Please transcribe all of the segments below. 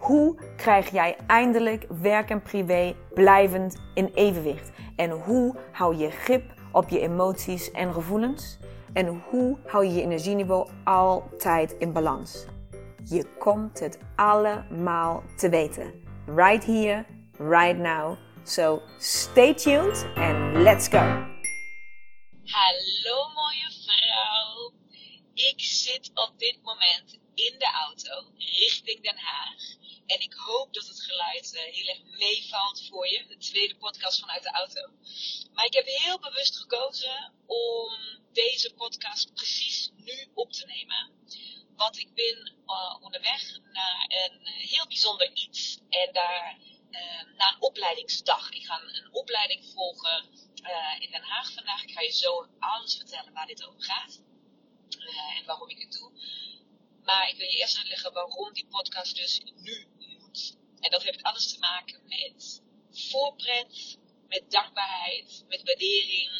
hoe krijg jij eindelijk werk en privé blijvend in evenwicht? En hoe hou je grip op je emoties en gevoelens? En hoe hou je je energieniveau altijd in balans? Je komt het allemaal te weten. Right here, right now. So stay tuned and let's go. Hallo mooie vrouw. Ik zit op dit moment in de auto richting Den Haag. En ik hoop dat het geluid uh, heel erg meevalt voor je. De tweede podcast vanuit de auto. Maar ik heb heel bewust gekozen om deze podcast precies nu op te nemen. Want ik ben uh, onderweg naar een heel bijzonder iets. En daar uh, naar een opleidingsdag. Ik ga een opleiding volgen in Den Haag vandaag. Ik ga je zo alles vertellen waar dit over gaat. en waarom ik het doe. Maar ik wil je eerst uitleggen waarom die podcast dus nu. En dat heeft alles te maken met voorpret, met dankbaarheid, met waardering,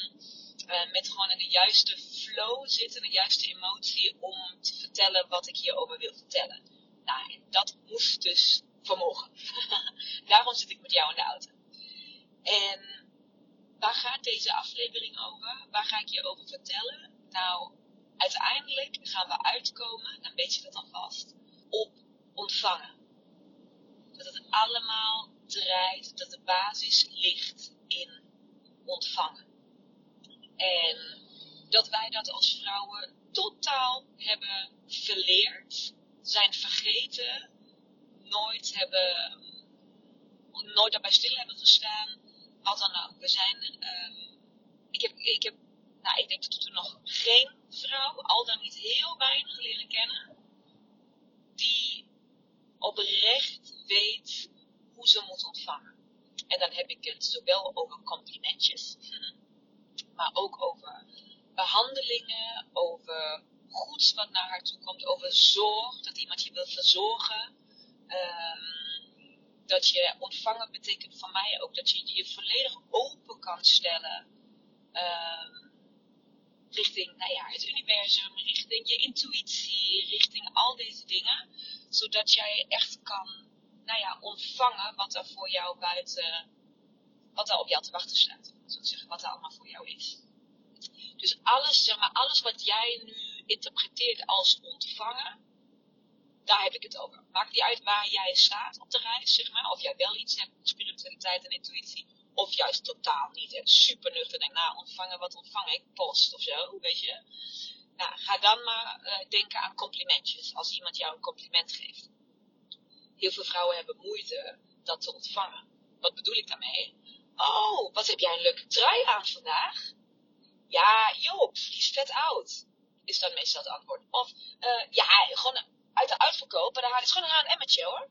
uh, met gewoon in de juiste flow zitten, de juiste emotie om te vertellen wat ik hierover wil vertellen. Nou, en dat moest dus vanmorgen. Daarom zit ik met jou in de auto. En waar gaat deze aflevering over? Waar ga ik je over vertellen? Nou, uiteindelijk gaan we uitkomen, dan weet je dat alvast, op ontvangen. Dat het allemaal draait, dat de basis ligt in ontvangen. En dat wij dat als vrouwen totaal hebben verleerd, zijn vergeten, nooit hebben, nooit daarbij stil hebben gestaan, wat dan ook. We zijn, um, ik heb, ik heb, nou, ik denk dat er nog geen vrouw, al dan niet heel weinig leren kennen, die oprecht weet hoe ze moet ontvangen. En dan heb ik het zowel over complimentjes, maar ook over behandelingen, over goeds wat naar haar toe komt, over zorg, dat iemand je wil verzorgen. Um, dat je ontvangen betekent voor mij ook dat je je volledig open kan stellen. Um, richting nou ja, het universum, richting je intuïtie, richting al deze dingen. Zodat jij echt kan nou ja, ontvangen wat er voor jou buiten, wat er op jou te wachten staat. Zeggen, wat er allemaal voor jou is. Dus alles, zeg maar, alles wat jij nu interpreteert als ontvangen, daar heb ik het over. Maakt niet uit waar jij staat op de reis, zeg maar. Of jij wel iets hebt met spiritualiteit en intuïtie. Of juist totaal niet. En super nuchter. Denk, nou, ontvangen, wat ontvang ik? Post of zo, weet je. Nou, ga dan maar uh, denken aan complimentjes. Als iemand jou een compliment geeft. Heel veel vrouwen hebben moeite dat te ontvangen. Wat bedoel ik daarmee? Oh, wat heb jij een leuke trui aan vandaag? Ja, Joop, die is vet oud. Is dan meestal het antwoord. Of, uh, ja, gewoon uit de uitverkoop. Maar daar is gewoon een emmetje hoor.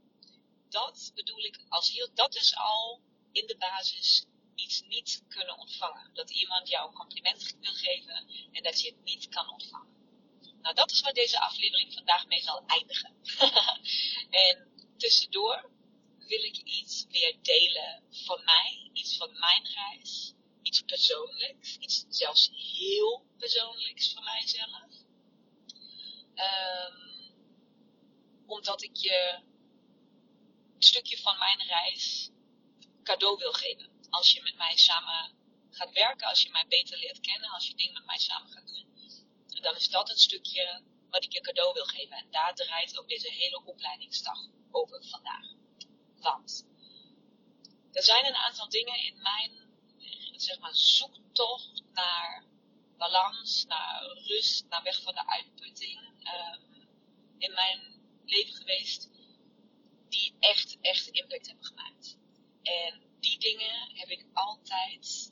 Dat bedoel ik als heel, dat is al in de basis iets niet kunnen ontvangen. Dat iemand jou een compliment wil geven en dat je het niet kan ontvangen. Nou, dat is waar deze aflevering vandaag mee zal eindigen. en tussendoor wil ik iets weer delen van mij, iets van mijn reis, iets persoonlijks, iets zelfs heel persoonlijks van mijzelf. Um, omdat ik je een stukje van mijn reis cadeau wil geven. Als je met mij samen gaat werken, als je mij beter leert kennen, als je dingen met mij samen gaat doen, dan is dat het stukje wat ik je cadeau wil geven. En daar draait ook deze hele opleidingsdag over vandaag. Want er zijn een aantal dingen in mijn zeg maar, zoektocht naar balans, naar rust, naar weg van de uitputting um, in mijn leven geweest, die echt, echt impact hebben gemaakt. En die dingen heb ik altijd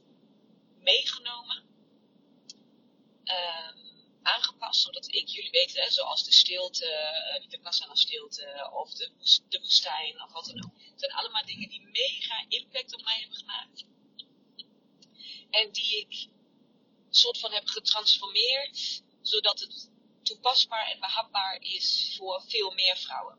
meegenomen, um, aangepast, zodat ik jullie weten, zoals de stilte, eh, niet de Vipassana stilte of de, de woestijn of wat dan ook. Het zijn allemaal dingen die mega impact op mij hebben gemaakt. En die ik soort van heb getransformeerd, zodat het toepasbaar en behapbaar is voor veel meer vrouwen.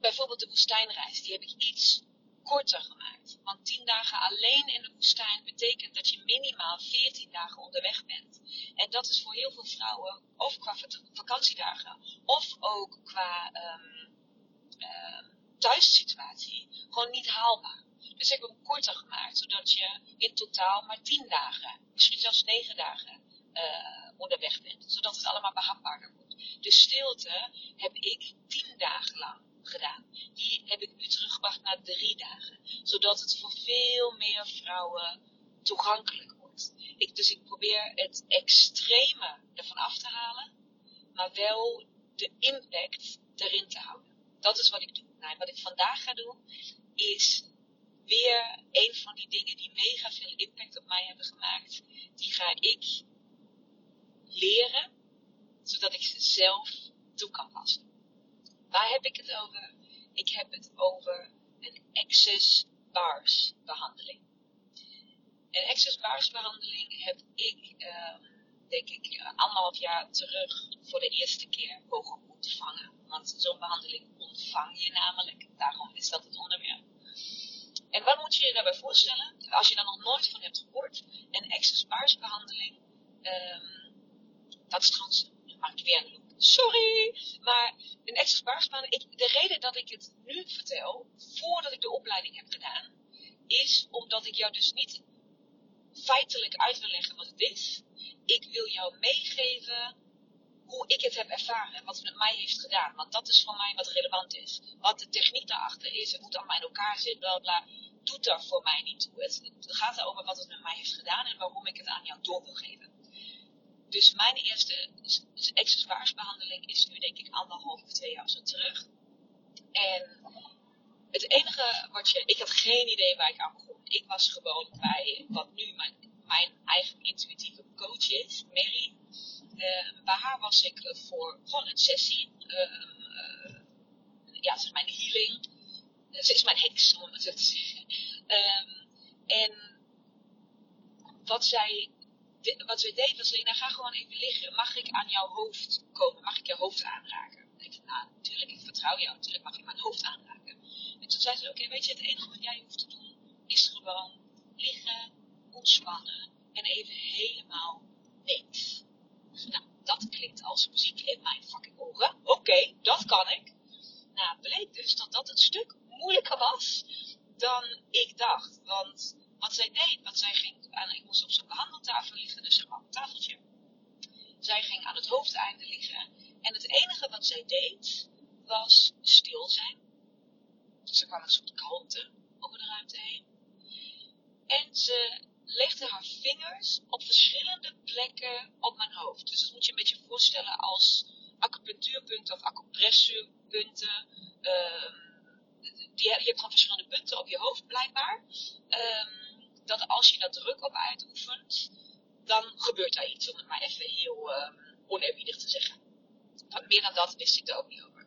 Bijvoorbeeld de woestijnreis, die heb ik iets korter gemaakt. Want 10 dagen alleen in de woestijn betekent dat je minimaal 14 dagen onderweg bent. En dat is voor heel veel vrouwen, of qua vakantiedagen, of ook qua um, thuissituatie, gewoon niet haalbaar. Dus ik heb hem korter gemaakt, zodat je in totaal maar 10 dagen, misschien zelfs 9 dagen uh, onderweg bent. Zodat het allemaal behapbaarder wordt. De stilte heb ik 10 dagen lang gedaan. Die heb ik nu teruggebracht naar drie dagen. Zodat het voor veel meer vrouwen toegankelijk wordt. Ik, dus ik probeer het extreme ervan af te halen. Maar wel de impact erin te houden. Dat is wat ik doe. Nou, wat ik vandaag ga doen is weer een van die dingen die mega veel impact op mij hebben gemaakt. Die ga ik leren, zodat ik ze zelf toe kan passen. Waar heb ik het over? Ik heb het over een excess bars behandeling. Een excess bars behandeling heb ik, uh, denk ik, anderhalf jaar terug voor de eerste keer mogen ontvangen. Want zo'n behandeling ontvang je namelijk. Daarom is dat het onderwerp. En wat moet je je daarbij voorstellen? Als je daar nog nooit van hebt gehoord. Een excess bars behandeling. Um, dat is trouwens, weer een sorry. Maar een extra ik, de reden dat ik het nu vertel, voordat ik de opleiding heb gedaan, is omdat ik jou dus niet feitelijk uit wil leggen wat het is. Ik wil jou meegeven hoe ik het heb ervaren, wat het met mij heeft gedaan. Want dat is voor mij wat relevant is. Wat de techniek daarachter is, het moet allemaal in elkaar zitten, bla bla, doet daar voor mij niet toe. Het, het gaat erover wat het met mij heeft gedaan en waarom ik het aan jou door wil geven. Dus mijn eerste accessoiresbehandeling is nu denk ik anderhalf of twee jaar zo terug. En het enige wat je, ik had geen idee waar ik aan begon. Ik was gewoon bij wat nu mijn, mijn eigen intuïtieve coach is, Mary. Uh, bij haar was ik voor gewoon een sessie. Uh, ja, ze is mijn healing. ze is mijn heks, om het zo te zeggen. Um, en wat zij wat we deden was, ga gewoon even liggen. Mag ik aan jouw hoofd komen? Mag ik jouw hoofd aanraken? Ik dacht, nou, natuurlijk, ik vertrouw jou. Natuurlijk mag ik mijn hoofd aanraken. En toen zei ze, oké, weet je, het enige wat jij hoeft te doen, is gewoon liggen, ontspannen en even helemaal niks. Nou, dat klinkt als muziek in mijn fucking oren. Oké, dat kan ik. Nou, bleek dus dat dat een stuk moeilijker was dan ik dacht. Want wat zij deed, wat zij ging aan, ik moest op zo'n behandeltafel liggen, dus een tafeltje. Zij ging aan het hoofdeinde liggen en het enige wat zij deed, was stil zijn. Er kwam een soort kalmte over de ruimte heen. En ze legde haar vingers op verschillende plekken op mijn hoofd. Dus dat moet je een beetje voorstellen als acupunctuurpunten of acupressuurpunten. Uh, die, je hebt gewoon verschillende punten op je hoofd blijkbaar. Um, dat als je daar druk op uitoefent, dan gebeurt daar iets, om het maar even heel uh, oneerbiedig te zeggen. Want meer dan dat wist ik er ook niet over.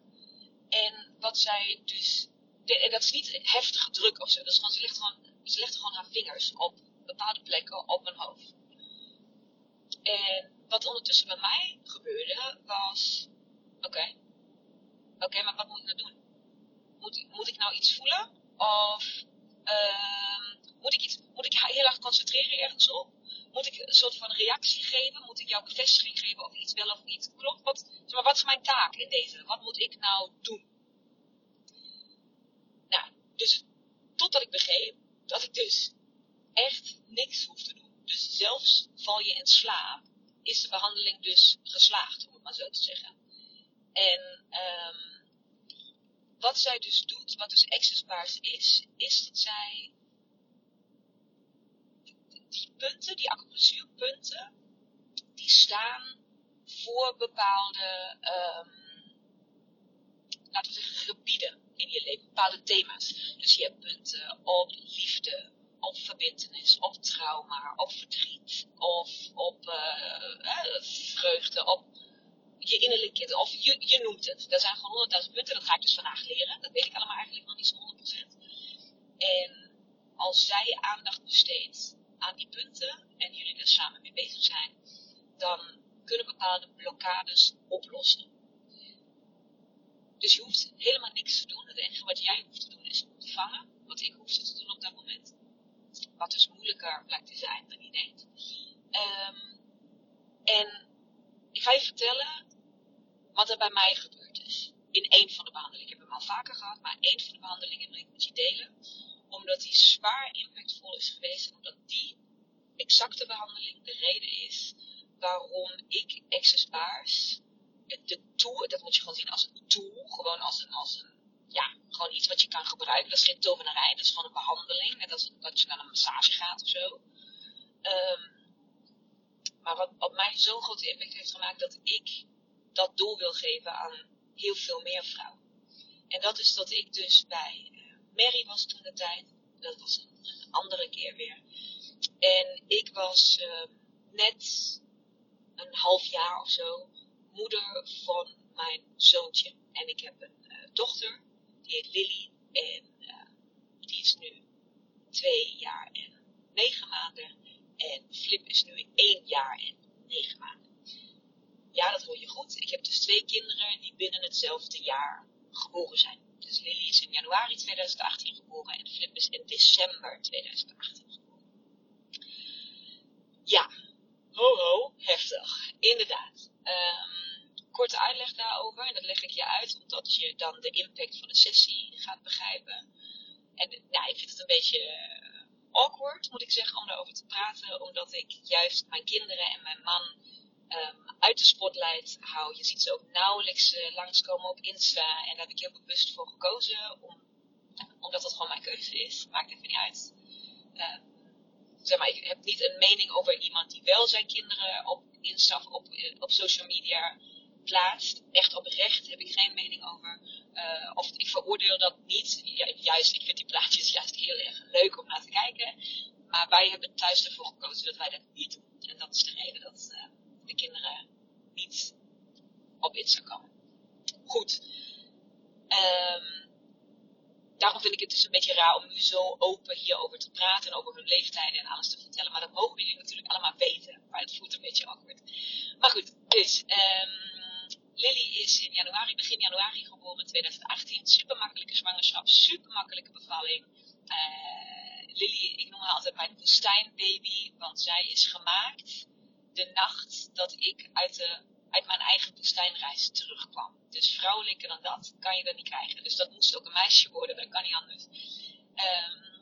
En wat zij dus, de, en dat is niet heftige druk of zo, dat is gewoon, ze legt gewoon, haar vingers op bepaalde plekken op mijn hoofd. En wat ondertussen bij mij gebeurde, was, oké, oké, maar wat moet ik nou doen? Moet, moet ik nou iets voelen? Of, uh, moet ik, iets, moet ik heel erg concentreren ergens op? Moet ik een soort van reactie geven? Moet ik jou bevestiging geven of iets wel of niet klopt? Wat, maar wat is mijn taak in deze? Wat moet ik nou doen? Nou, dus totdat ik begreep dat ik dus echt niks hoef te doen. Dus zelfs val je in slaap, is de behandeling dus geslaagd, om het maar zo te zeggen. En um, wat zij dus doet, wat dus accessbaars is, is dat zij die punten, die acupressuurpunten, die staan voor bepaalde, um, laten we zeggen, gebieden in je leven, bepaalde thema's. Dus je hebt punten op liefde, op verbindenis, op trauma, op verdriet, of op uh, vreugde, op je innerlijke kind, of je, je noemt het. Dat zijn gewoon honderdduizend punten, dat ga ik dus vandaag leren. Dat weet ik allemaal eigenlijk nog niet zo 100%. En als zij aandacht besteedt aan die punten en jullie er samen mee bezig zijn, dan kunnen bepaalde blokkades oplossen. Dus je hoeft helemaal niks te doen. Het enige wat jij hoeft te doen is ontvangen wat ik hoefde te doen op dat moment. Wat dus moeilijker blijkt te zijn dan je denkt. Um, en ik ga je vertellen wat er bij mij gebeurd is. In één van de behandelingen. Ik heb hem al vaker gehad, maar één van de behandelingen wil ik met je delen. Omdat die zwaar impactvol is geweest. En omdat die exacte behandeling de reden is waarom ik Access de tool, dat moet je gewoon zien als een tool, gewoon als een, als een, ja, gewoon iets wat je kan gebruiken. Dat is geen tovenarij, dat is gewoon een behandeling, net als dat je naar een massage gaat of zo. Um, maar wat, wat mij zo'n grote impact heeft gemaakt, dat ik dat doel wil geven aan heel veel meer vrouwen. En dat is dat ik dus bij Mary was toen de tijd. Dat was een, andere keer weer. En ik was uh, net een half jaar of zo moeder van mijn zoontje. En ik heb een uh, dochter, die heet Lily. En die is nu twee jaar en negen maanden. En Flip is nu één jaar en negen maanden. Ja, dat hoor je goed. Ik heb dus twee kinderen die binnen hetzelfde jaar geboren zijn. Lily is in januari 2018 geboren en Flip is in december 2018 geboren. Ja, ho ho, heftig. Inderdaad. Um, korte uitleg daarover, en dat leg ik je uit, omdat je dan de impact van de sessie gaat begrijpen. En nou, ik vind het een beetje awkward, moet ik zeggen, om daarover te praten. Omdat ik juist mijn kinderen en mijn man um, uit de spotlight hou. Je ziet ze ook nauwelijks uh, langskomen op Insta. En daar heb ik heel bewust voor gekozen. Om, omdat dat gewoon mijn keuze is. Maakt me niet uit. Uh, zeg maar, ik heb niet een mening over iemand die wel zijn kinderen op Insta of op, op social media plaatst. Echt oprecht heb ik geen mening over. Uh, of ik veroordeel dat niet. Juist, ik vind die plaatjes juist heel erg leuk om naar te kijken. Maar wij hebben thuis ervoor gekozen dat wij dat niet doen. En dat is de reden dat de kinderen niet op Insta komen. Goed. Um, daarom vind ik het dus een beetje raar om nu zo open hierover te praten. En over hun leeftijden en alles te vertellen. Maar dat mogen jullie natuurlijk allemaal weten. Maar het voelt een beetje awkward. Maar goed, dus... Um, Lily is in januari, begin januari geboren, 2018. Super makkelijke zwangerschap, super makkelijke bevalling. Uh, Lily, ik noem haar altijd mijn woestijnbaby, want zij is gemaakt de nacht dat ik uit, de, uit mijn eigen woestijnreis terugkwam. Dus vrouwelijker dan dat kan je er niet krijgen. Dus dat moest ook een meisje worden, dat kan niet anders. Um,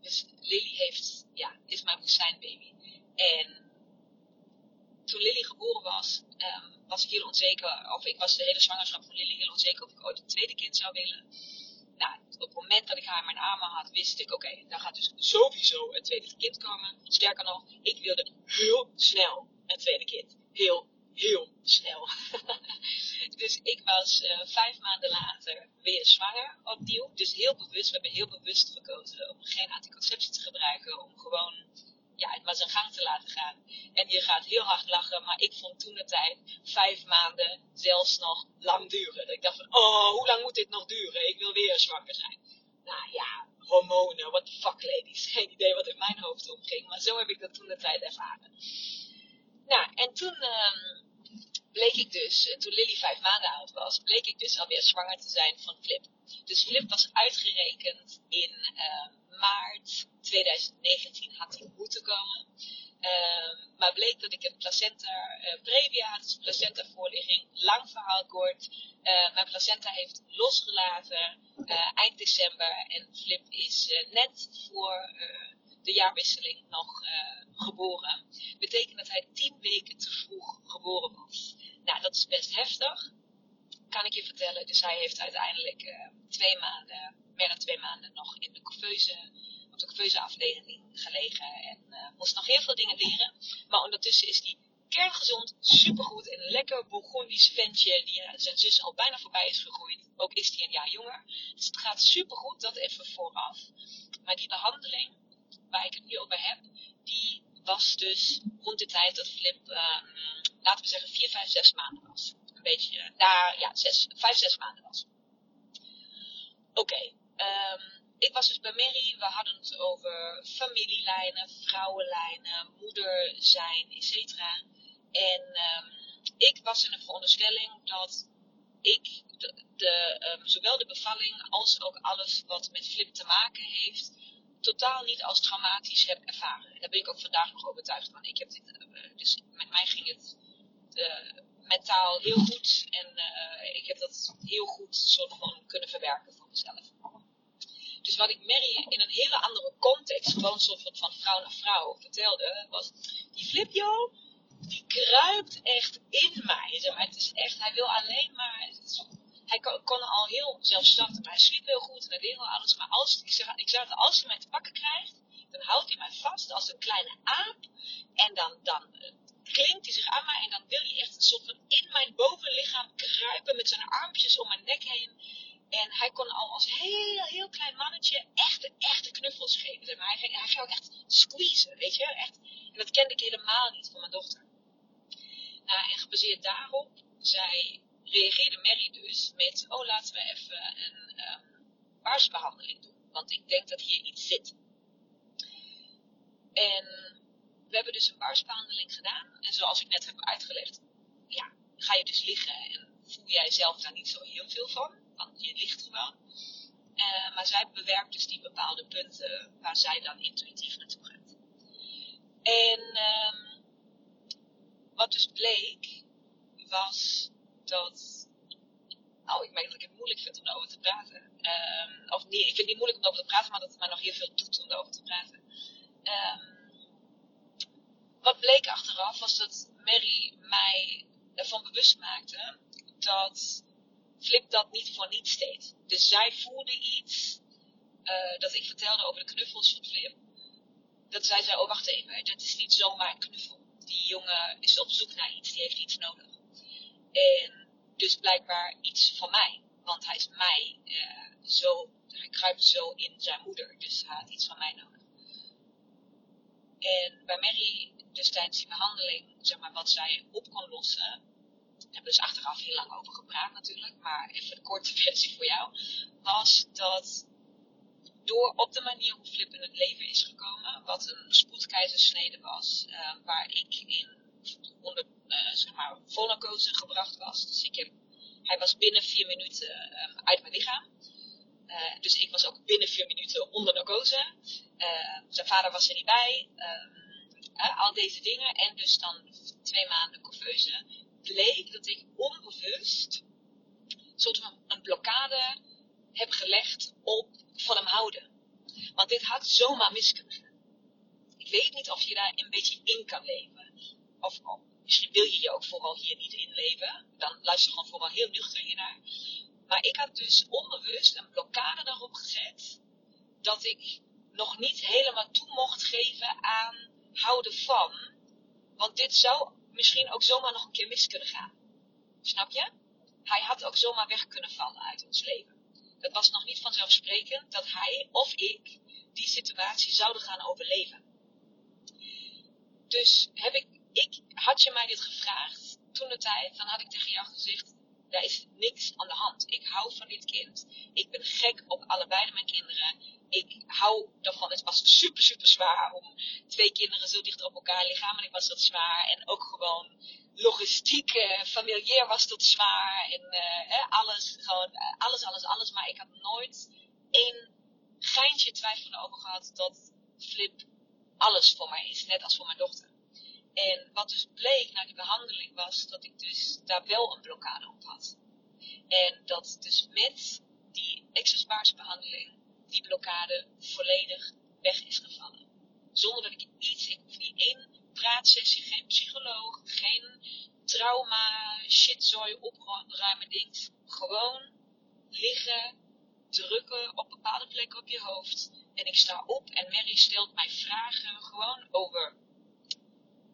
dus Lily heeft, ja, is mijn woestijnbaby. En toen Lily geboren was, um, was ik heel onzeker, of ik was de hele zwangerschap van Lily heel onzeker of ik ooit een tweede kind zou willen. Nou, op het moment dat ik haar in mijn armen had, wist ik, oké, daar gaat dus sowieso een tweede kind komen. Sterker nog, ik wilde heel snel een tweede kind. Heel, heel snel. dus ik was uh, vijf maanden later weer zwanger opnieuw. Dus heel bewust, we hebben heel bewust gekozen om geen anticonceptie te gebruiken. Om gewoon ja, het maar zijn gang te laten gaan. En je gaat heel hard lachen, maar ik vond toen de tijd vijf maanden zelfs nog lang duren. Dat ik dacht van, oh, hoe lang moet dit nog duren? Ik wil weer zwanger zijn. Nou ja, hormonen, what the fuck ladies. Geen idee wat in mijn hoofd omging, maar zo heb ik dat toen de tijd ervaren. Nou, en toen um, bleek ik dus, toen Lily vijf maanden oud was, bleek ik dus alweer zwanger te zijn van Flip. Dus Flip was uitgerekend in uh, maart 2019 had hij moeten komen. Uh, maar bleek dat ik een placenta uh, previa had, dus placentavoorligging. Lang verhaal kort. Uh, mijn placenta heeft losgelaten uh, eind december. En Flip is net voor de jaarwisseling nog geboren. Betekent dat hij tien weken te vroeg geboren was. Nou, dat is best heftig. Kan ik je vertellen. Dus hij heeft uiteindelijk twee maanden, meer dan twee maanden nog in de couveuse de keuzeafdeling gelegen en uh, moest nog heel veel dingen leren. Maar ondertussen is hij kerngezond, supergoed en een lekker Bourgondisch ventje die uh, zijn zus al bijna voorbij is gegroeid. Ook is hij een jaar jonger. Dus het gaat supergoed, dat even vooraf. Maar die behandeling, waar ik het nu over heb, die was dus rond de tijd dat Flip, uh, laten we zeggen, 4, 5, 6 maanden was. Een beetje, daar, ja, 5, 6 maanden was. Oké, um, ik was dus bij Mary. We hadden het over familielijnen, vrouwenlijnen, moeder zijn, etc. En um, ik was in de veronderstelling dat ik de, um, zowel de bevalling als ook alles wat met flip te maken heeft, totaal niet als traumatisch heb ervaren. En daar ben ik ook vandaag nog overtuigd van. Ik heb dit, uh, dus met mij ging het uh, mentaal heel goed. En uh, ik heb dat heel goed soort van kunnen verwerken voor mezelf. Dus wat ik Mary in een hele andere context, gewoon soort van, vrouw naar vrouw, vertelde, was die Flipjo, die kruipt echt in mij. Maar, het is echt, hij wil alleen maar, hij kon, kon, al heel zelfstandig, maar hij sliep heel goed en hij deed wel alles. Maar als, ik, zeg, ik als hij mij te pakken krijgt, dan houdt hij mij vast als een kleine aap. En dan, dan klinkt hij zich aan mij en dan wil hij echt een soort van in mijn bovenlichaam kruipen met zijn armpjes om mijn nek heen. En hij kon al als heel, heel klein mannetje echte, echte knuffels geven. Maar hij ging, hij ging ook echt squeezen, weet je. Echt, en dat kende ik helemaal niet van mijn dochter. Nou, en gebaseerd daarop, zij reageerde Mary dus met, oh laten we even een um, doen. Want ik denk dat hier iets zit. En we hebben dus een baarsbehandeling gedaan. En zoals ik net heb uitgelegd, ja, ga je dus liggen en voel jij zelf daar niet zo heel veel van want je ligt gewoon. Uh, maar zij bewerkt dus die bepaalde punten waar zij dan intuïtief naartoe gaat. En um, wat dus bleek, was dat. Nou, ik merk dat ik het moeilijk vind om erover te praten. Um, of nee, ik vind het niet moeilijk om erover te praten, maar dat het mij nog heel veel doet om erover te praten. Um, wat bleek achteraf was dat Mary mij ervan bewust maakte dat Flip dat niet voor niets deed. Dus zij voelde iets, uh, dat ik vertelde over de knuffels van Flip. Dat zij zei, oh wacht even, dat is niet zomaar een knuffel. Die jongen is op zoek naar iets, die heeft iets nodig. En dus blijkbaar iets van mij. Want hij is mij uh, zo, hij kruipt zo in zijn moeder. Dus hij had iets van mij nodig. En bij Mary, dus tijdens die behandeling, zeg maar, wat zij op kon lossen, hebben dus achteraf heel lang over gepraat natuurlijk, maar even de korte versie voor jou, was dat door op de manier hoe Flip in het leven is gekomen, wat een spoedkeizersnede was, uh, waar ik in onder, uh, zeg maar, volnarcose gebracht was. Dus ik heb, hij was binnen vier minuten uh, uit mijn lichaam. Dus ik was ook binnen vier minuten onder narcose. zijn vader was er niet bij. Al deze dingen. En dus dan twee maanden couveuse bleek dat ik onbewust soort van een blokkade heb gelegd op van hem houden. Want dit had zomaar mis kunnen gaan. Ik weet niet of je daar een beetje in kan leven. Of oh, misschien wil je je ook vooral hier niet in leven. Dan luister gewoon vooral heel nuchter hiernaar. Maar ik had dus onbewust een blokkade daarop gezet. Dat ik nog niet helemaal toe mocht geven aan houden van. Want dit zou misschien ook zomaar nog een keer mis kunnen gaan. Snap je? Hij had ook zomaar weg kunnen vallen uit ons leven. Het was nog niet vanzelfsprekend dat hij of ik die situatie zouden gaan overleven. Dus heb ik, ik, had je mij dit gevraagd toen de tijd, dan had ik tegen jou gezegd, daar is niks aan de hand. Ik hou van dit kind. Ik ben gek op allebei mijn kinderen ik hou ervan. Het was super, super zwaar om twee kinderen zo dicht op elkaar lichamelijk was dat zwaar. En ook gewoon logistiek, uh, familiair was dat zwaar. En uh, alles, gewoon, uh, alles, alles, alles. Maar ik had nooit één geintje twijfel over gehad dat Flip alles voor mij is. Net als voor mijn dochter. En wat dus bleek na die behandeling was dat ik dus daar wel een blokkade op had. En dat dus met die behandeling die blokkade volledig weg is gevallen. Zonder dat ik iets, ik hoef niet één praatsessie, geen psycholoog, geen trauma, shitzooi opruimen ding. Gewoon liggen, drukken op bepaalde plekken op je hoofd. En ik sta op en Mary stelt mij vragen gewoon over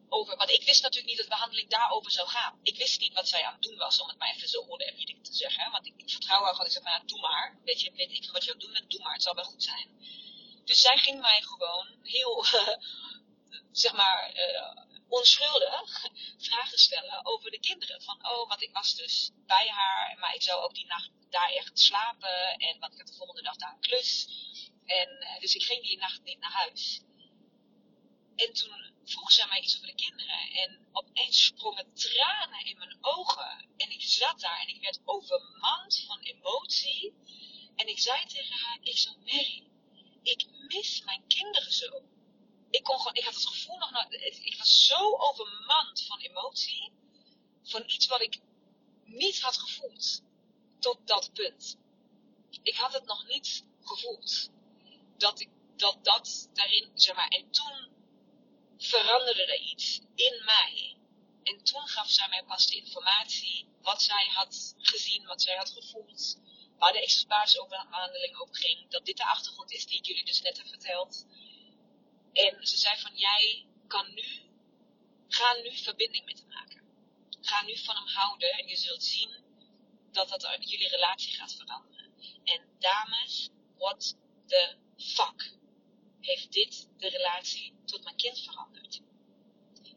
over, want ik wist natuurlijk niet dat de behandeling daarover zou gaan. Ik wist niet wat zij aan het doen was, om het maar even zo oneerbiedig te zeggen. Want ik, vertrouw haar gewoon, ik zeg maar, doe maar. Weet je, weet ik wat je aan het doen doe maar, het zal wel goed zijn. Dus zij ging mij gewoon heel, zeg maar, uh, onschuldig vragen stellen over de kinderen. Van, oh, want ik was dus bij haar, maar ik zou ook die nacht daar echt slapen. En want ik had de volgende dag daar een klus. En, eh, dus ik ging die nacht niet naar huis. En toen vroeg zij mij iets over de kinderen. En opeens sprongen tranen in mijn ogen. En ik zat daar en ik werd overmand van emotie. En ik zei tegen haar, ik zo, Mary, ik mis mijn kinderen zo. Ik, kon gewoon, ik had het gevoel nog, nooit, ik was zo overmand van emotie. Van iets wat ik niet had gevoeld. Tot dat punt. Ik had het nog niet gevoeld. Dat ik, dat, dat daarin, zeg maar, en toen veranderde er iets in mij. En toen gaf zij mij pas de informatie wat zij had gezien, wat zij had gevoeld, waar de expresbaarsbehandeling over ging, dat dit de achtergrond is die ik jullie dus net heb verteld. En ze zei van jij kan nu, ga nu verbinding met hem maken. Ga nu van hem houden en je zult zien dat dat jullie relatie gaat veranderen. En dames, what the fuck heeft dit de relatie tot mijn kind veranderd.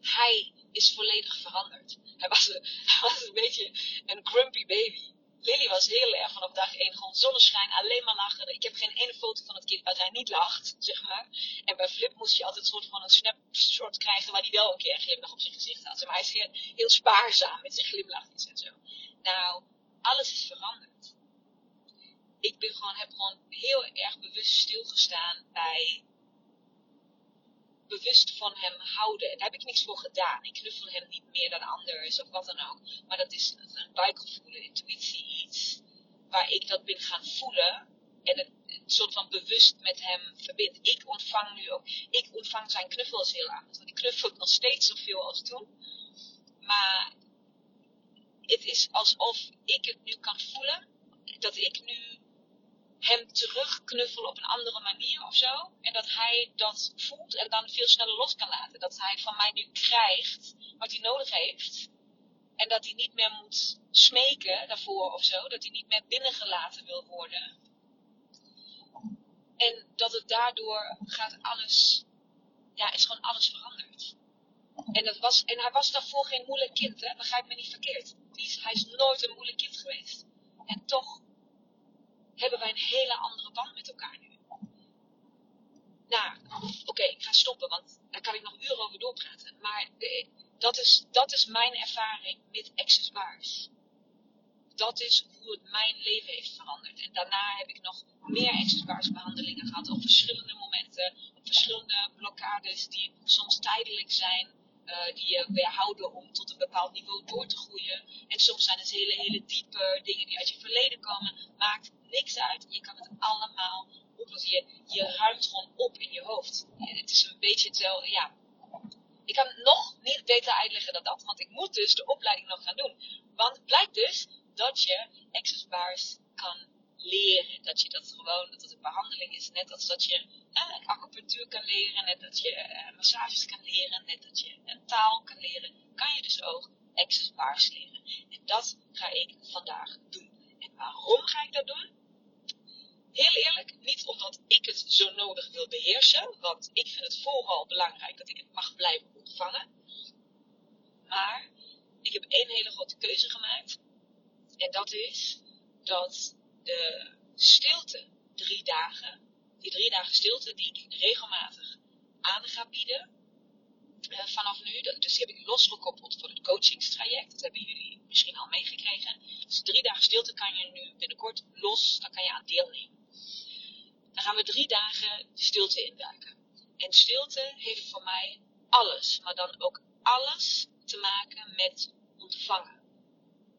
Hij is volledig veranderd. Hij was, een, was een beetje een grumpy baby. Lily was heel erg vanaf dag één gewoon zonneschijn, alleen maar lachen. Ik heb geen ene foto van het kind waar hij niet lacht, zeg maar. En bij Flip moest je altijd een soort van een snapshot krijgen waar hij wel een keer een glimlach op zijn gezicht had. Maar hij is heel, heel spaarzaam met zijn glimlachjes en zo. Nou, alles is veranderd. Ik ben gewoon, heb gewoon heel erg bewust stilgestaan bij bewust van hem houden. Daar heb ik niks voor gedaan. Ik knuffel hem niet meer dan anders of wat dan ook. Maar dat is een buikgevoel, intuïtie, iets waar ik dat ben gaan voelen. En het, een soort van bewust met hem verbind. Ik ontvang nu ook, ik ontvang zijn knuffels heel anders. Want ik knuffel nog steeds zoveel als toen. Maar het is alsof ik het nu kan voelen. Dat ik nu hem terugknuffelen op een andere manier of zo. En dat hij dat voelt en dan veel sneller los kan laten. Dat hij van mij nu krijgt wat hij nodig heeft. En dat hij niet meer moet smeken daarvoor of zo. Dat hij niet meer binnengelaten wil worden. En dat het daardoor gaat alles, ja, is gewoon alles veranderd. En, dat was, en hij was daarvoor geen moeilijk kind, hè? begrijp me niet verkeerd. hij is nooit een moeilijk kind geweest. En toch hebben wij een hele andere band met elkaar nu. Nou, oké, ik ga stoppen, want daar kan ik nog uren over doorpraten. Maar dat, is, dat is mijn ervaring met Access Bars. Dat is hoe het mijn leven heeft veranderd. En daarna heb ik nog meer Access Bars behandelingen gehad op verschillende momenten, op verschillende blokkades die soms tijdelijk zijn. Uh, die je weerhouden om tot een bepaald niveau door te groeien. En soms zijn het hele, hele diepe dingen die uit je verleden komen. Maakt niks uit. Je kan het allemaal oplossen. Je, je ruimt gewoon op in je hoofd. Het is een beetje hetzelfde, ja. Ik kan nog niet beter uitleggen dan dat, want ik moet dus de opleiding nog gaan doen. Want het blijkt dus dat je access bars kan leren. Dat je dat gewoon, dat het een behandeling is. Net als dat je eh, acupunctuur kan leren, net dat je eh, massages kan leren, net dat je een taal kan leren. Kan je dus ook access bars leren. En dat ga ik vandaag doen. En waarom ga ik dat doen? Heel eerlijk, niet omdat ik het zo nodig wil beheersen, want ik vind het vooral belangrijk dat ik het mag blijven ontvangen. Maar ik heb één hele grote keuze gemaakt. En dat is dat de stilte, drie dagen, die drie dagen stilte die ik regelmatig aan ga bieden, uh, vanaf nu, dus die heb ik losgekoppeld voor het coachingstraject. Dat hebben jullie misschien al meegekregen. Dus drie dagen stilte kan je nu binnenkort los, daar kan je aan deelnemen. Dan gaan we drie dagen stilte induiken. En stilte heeft voor mij alles, maar dan ook alles te maken met ontvangen.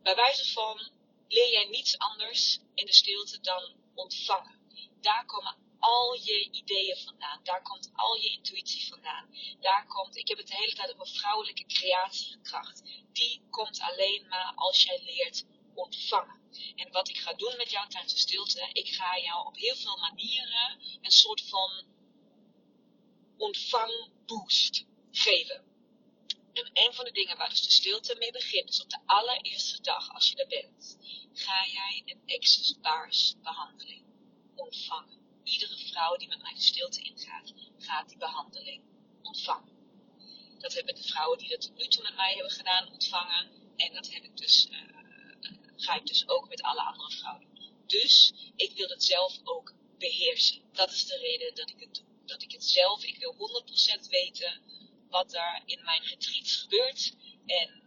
Bij wijze van leer jij niets anders in de stilte dan ontvangen. Daar komen al je ideeën vandaan. Daar komt al je intuïtie vandaan. Daar komt, ik heb het de hele tijd over vrouwelijke creatiekracht. Die komt alleen maar als jij leert ontvangen. En wat ik ga doen met jou tijdens de stilte, ik ga jou op heel veel manieren een soort van ontvangboost geven. En een van de dingen waar dus de stilte mee begint, is op de allereerste dag als je er bent, ga jij een access bars behandeling ontvangen. Iedere vrouw die met mij de stilte ingaat, gaat die behandeling ontvangen. Dat hebben de vrouwen die dat tot nu toe met mij hebben gedaan ontvangen. En dat heb ik dus uh, ga ik dus ook met alle andere vrouwen doen. Dus ik wil het zelf ook beheersen. Dat is de reden dat ik het doe. Dat ik het zelf, ik wil 100% weten wat er in mijn retreats gebeurt. En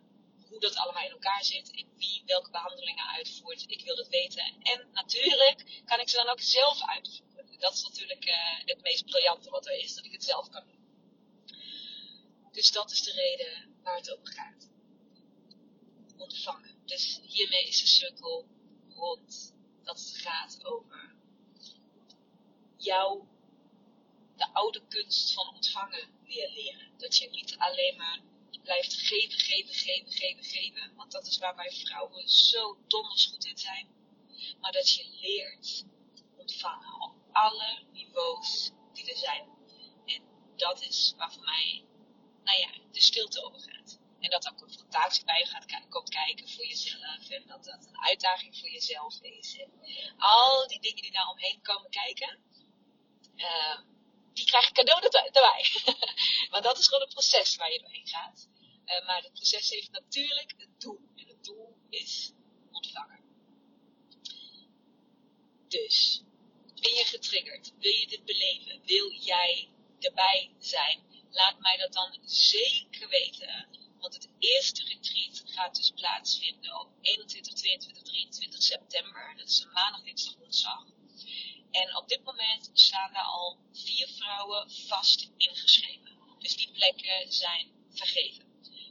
hoe dat allemaal in elkaar zit. En wie welke behandelingen uitvoert. Ik wil het weten. En natuurlijk kan ik ze dan ook zelf uitvoeren. Dat is natuurlijk uh, het meest briljante wat er is. Dat ik het zelf kan doen. Dus dat is de reden waar het over gaat. Ontvangen. Dus hiermee is de cirkel rond. Dat het gaat over jou de oude kunst van ontvangen leren. Dat je niet alleen maar blijft geven, geven, geven, geven, geven. Want dat is waar wij vrouwen zo donders goed in zijn. Maar dat je leert ontvangen op alle niveaus die er zijn. En dat is waar voor mij, nou ja, de stilte over gaat. En dat er confrontatie bij gaat, komt kijken voor jezelf. En dat dat een uitdaging voor jezelf is. En al die dingen die daar omheen komen kijken. Uh, die krijg je cadeau erbij. Want dat is gewoon een proces waar je doorheen gaat. Uh, maar het proces heeft natuurlijk een doel. En het doel is ontvangen. Dus, ben je getriggerd? Wil je dit beleven? Wil jij erbij zijn? Laat mij dat dan zeker weten. Want het eerste retreat gaat dus plaatsvinden op 21, 22, 23 september. Dat is een maandag, dinsdag, woensdag. En op dit moment staan er al vier vrouwen vast ingeschreven. Dus die plekken zijn vergeven.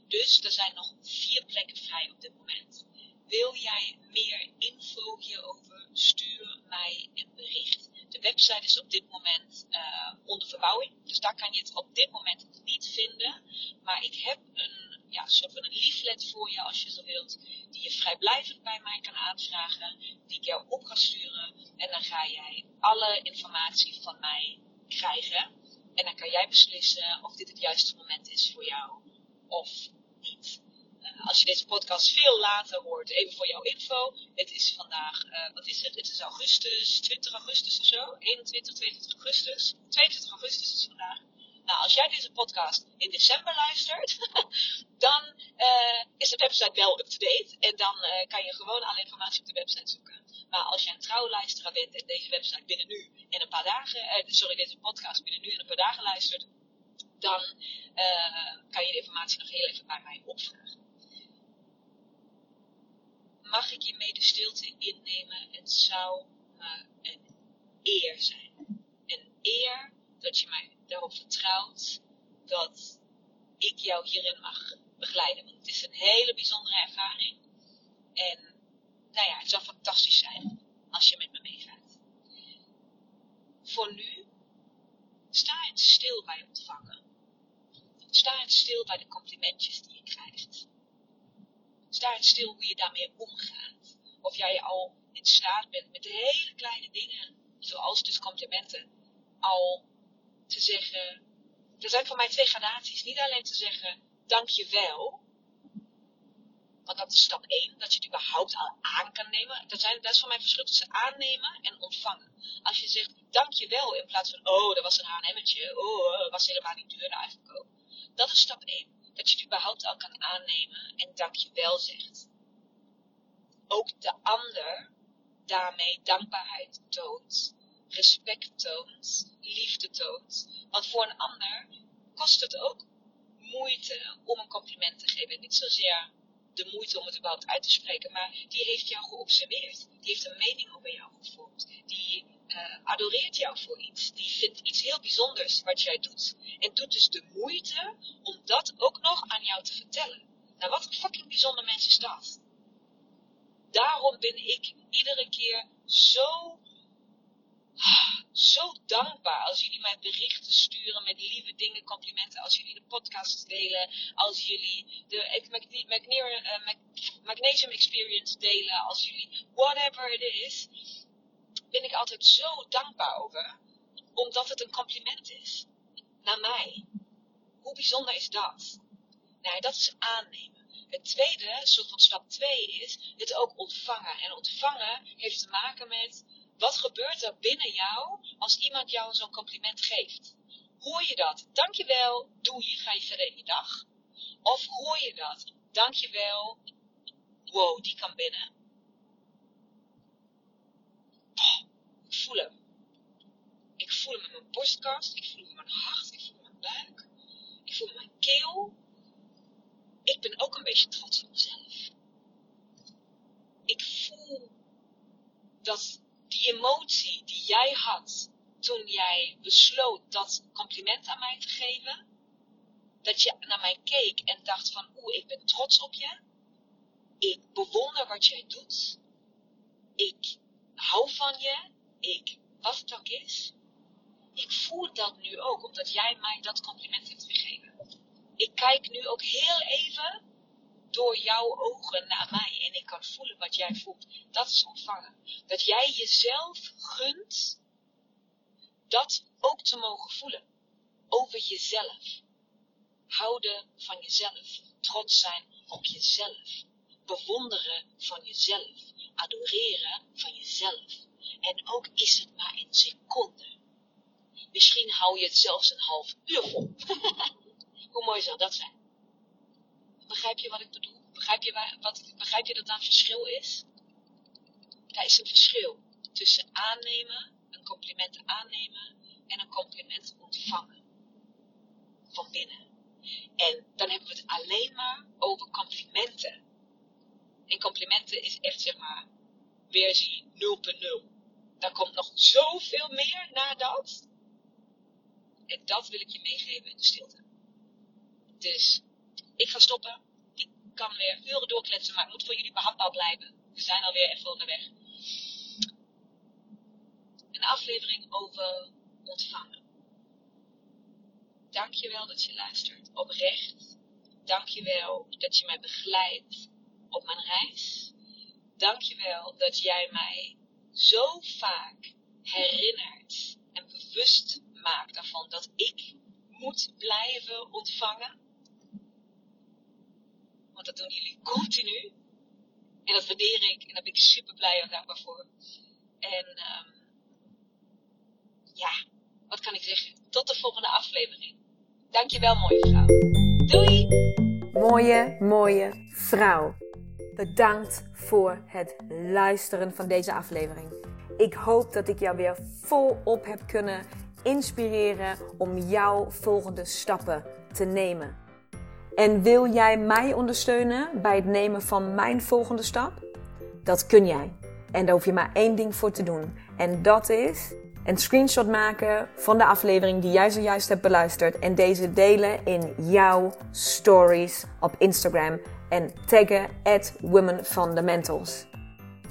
Dus er zijn nog vier plekken vrij op dit moment. Wil jij meer info hierover? Stuur mij een bericht. De website is op dit moment uh, onder verbouwing. Dus daar kan je het op dit moment niet vinden. Maar ik heb een ja, soort van een leaflet voor je als je zo wilt. Die je vrijblijvend bij mij kan aanvragen. Die ik jou op ga sturen. En dan ga jij alle informatie van mij krijgen. En dan kan jij beslissen of dit het juiste moment is voor jou of niet. Uh, als je deze podcast veel later hoort, even voor jouw info. Het is vandaag, uh, wat is het? Het is augustus, 20 augustus of zo. 21, 22 augustus. 22 augustus is vandaag. Nou, als jij deze podcast in december luistert, dan uh, is de website wel up-to-date. En dan uh, kan je gewoon alle informatie op de website zoeken. Maar als jij een trouwluisteraar bent en deze website binnen nu en een paar dagen, uh, sorry, deze podcast binnen nu en een paar dagen luistert, dan kan je de informatie nog heel even bij mij opvragen. Mag ik je mee de stilte innemen? Het zou me een eer zijn. Een eer dat je mij daarop vertrouwt dat ik jou hierin mag begeleiden. Want het is een hele bijzondere ervaring. En nou ja, het zou fantastisch zijn als je met me meegaat. Voor nu, sta eens stil bij ontvangen. Sta eens stil bij de complimentjes die je krijgt. Sta eens stil hoe je daarmee omgaat. Of jij al in staat bent met hele kleine dingen, zoals dus complimenten, al te zeggen, er zijn voor mij twee gradaties. Niet alleen te zeggen, dank je wel. Want dat is stap 1, dat je het überhaupt al aan kan nemen. Dat, zijn, dat is voor mij verschil tussen aannemen en ontvangen. Als je zegt, dank je wel, in plaats van, oh, dat was een H&M'tje. Oh, dat was helemaal niet duur uitverkoop. Dat is stap 1. Dat je het überhaupt al kan aannemen en dank je wel zegt. Ook de ander daarmee dankbaarheid toont respect toont, liefde toont. Want voor een ander kost het ook moeite om een compliment te geven. Niet zozeer de moeite om het überhaupt uit te spreken, maar die heeft jou geobserveerd. Die heeft een mening over jou gevormd. Die uh, adoreert jou voor iets. Die vindt iets heel bijzonders wat jij doet. En doet dus de moeite om dat ook nog aan jou te vertellen. Nou, wat een fucking bijzonder mens is dat. Daarom ben ik iedere keer zo zo dankbaar als jullie mij berichten sturen met lieve dingen, complimenten. Als jullie de podcast delen. Als jullie de eh, Magnesium Experience delen. Als jullie whatever it is. Ben ik altijd zo dankbaar over. Omdat het een compliment is. Naar mij. Hoe bijzonder is dat? Nou, dat is aannemen. Het tweede, soort van stap 2 is het ook ontvangen. En ontvangen heeft te maken met wat gebeurt er binnen jou als iemand jou zo'n compliment geeft? Hoor je dat? Dankjewel, doe je, ga je verder in je dag? Of hoor je dat? Dankjewel, wow, die kan binnen. Oh, voel hem. Ik voel hem in mijn borstkast. Ik voel hem in mijn hart. Ik voel hem in mijn buik. Ik voel hem in mijn keel. Ik ben ook een beetje trots op mezelf. Ik voel dat emotie die jij had toen jij besloot dat compliment aan mij te geven, dat je naar mij keek en dacht van oeh, ik ben trots op je. Ik bewonder wat jij doet. Ik hou van je. Ik, wat het ook is. Ik voel dat nu ook, omdat jij mij dat compliment hebt gegeven. Ik kijk nu ook heel even door jouw ogen naar mij en ik kan voelen wat jij voelt. Dat is ontvangen. Dat jij jezelf gunt dat ook te mogen voelen. Over jezelf. Houden van jezelf. Trots zijn op jezelf. Bewonderen van jezelf. Adoreren van jezelf. En ook is het maar een seconde. Misschien hou je het zelfs een half uur vol. Hoe mooi zou dat zijn? Begrijp je wat ik bedoel? Begrijp je, wat, begrijp je dat daar een verschil is? Daar is een verschil tussen aannemen, een compliment aannemen en een compliment ontvangen. Van binnen. En dan hebben we het alleen maar over complimenten. En complimenten is echt zeg maar versie 0.0. Daar komt nog zoveel meer na dat. En dat wil ik je meegeven in de stilte. Dus ik ga stoppen. Ik kan weer uren doorkletsen, maar ik moet voor jullie behapbaar blijven. We zijn alweer even onderweg. Een aflevering over ontvangen. Dankjewel dat je luistert. Oprecht. Dankjewel dat je mij begeleidt op mijn reis. Dankjewel dat jij mij zo vaak herinnert en bewust maakt daarvan dat ik moet blijven ontvangen. Want dat doen jullie continu. En dat waardeer ik en daar ben ik super blij en dankbaar voor. En um, ja, wat kan ik zeggen? Tot de volgende aflevering. Dankjewel, mooie vrouw. Doei! Mooie, mooie vrouw. Bedankt voor het luisteren van deze aflevering. Ik hoop dat ik jou weer volop heb kunnen inspireren om jouw volgende stappen te nemen. En wil jij mij ondersteunen bij het nemen van mijn volgende stap? Dat kun jij. En daar hoef je maar één ding voor te doen. En dat is een screenshot maken van de aflevering die jij zojuist hebt beluisterd. En deze delen in jouw stories op Instagram. En taggen at Women Fundamentals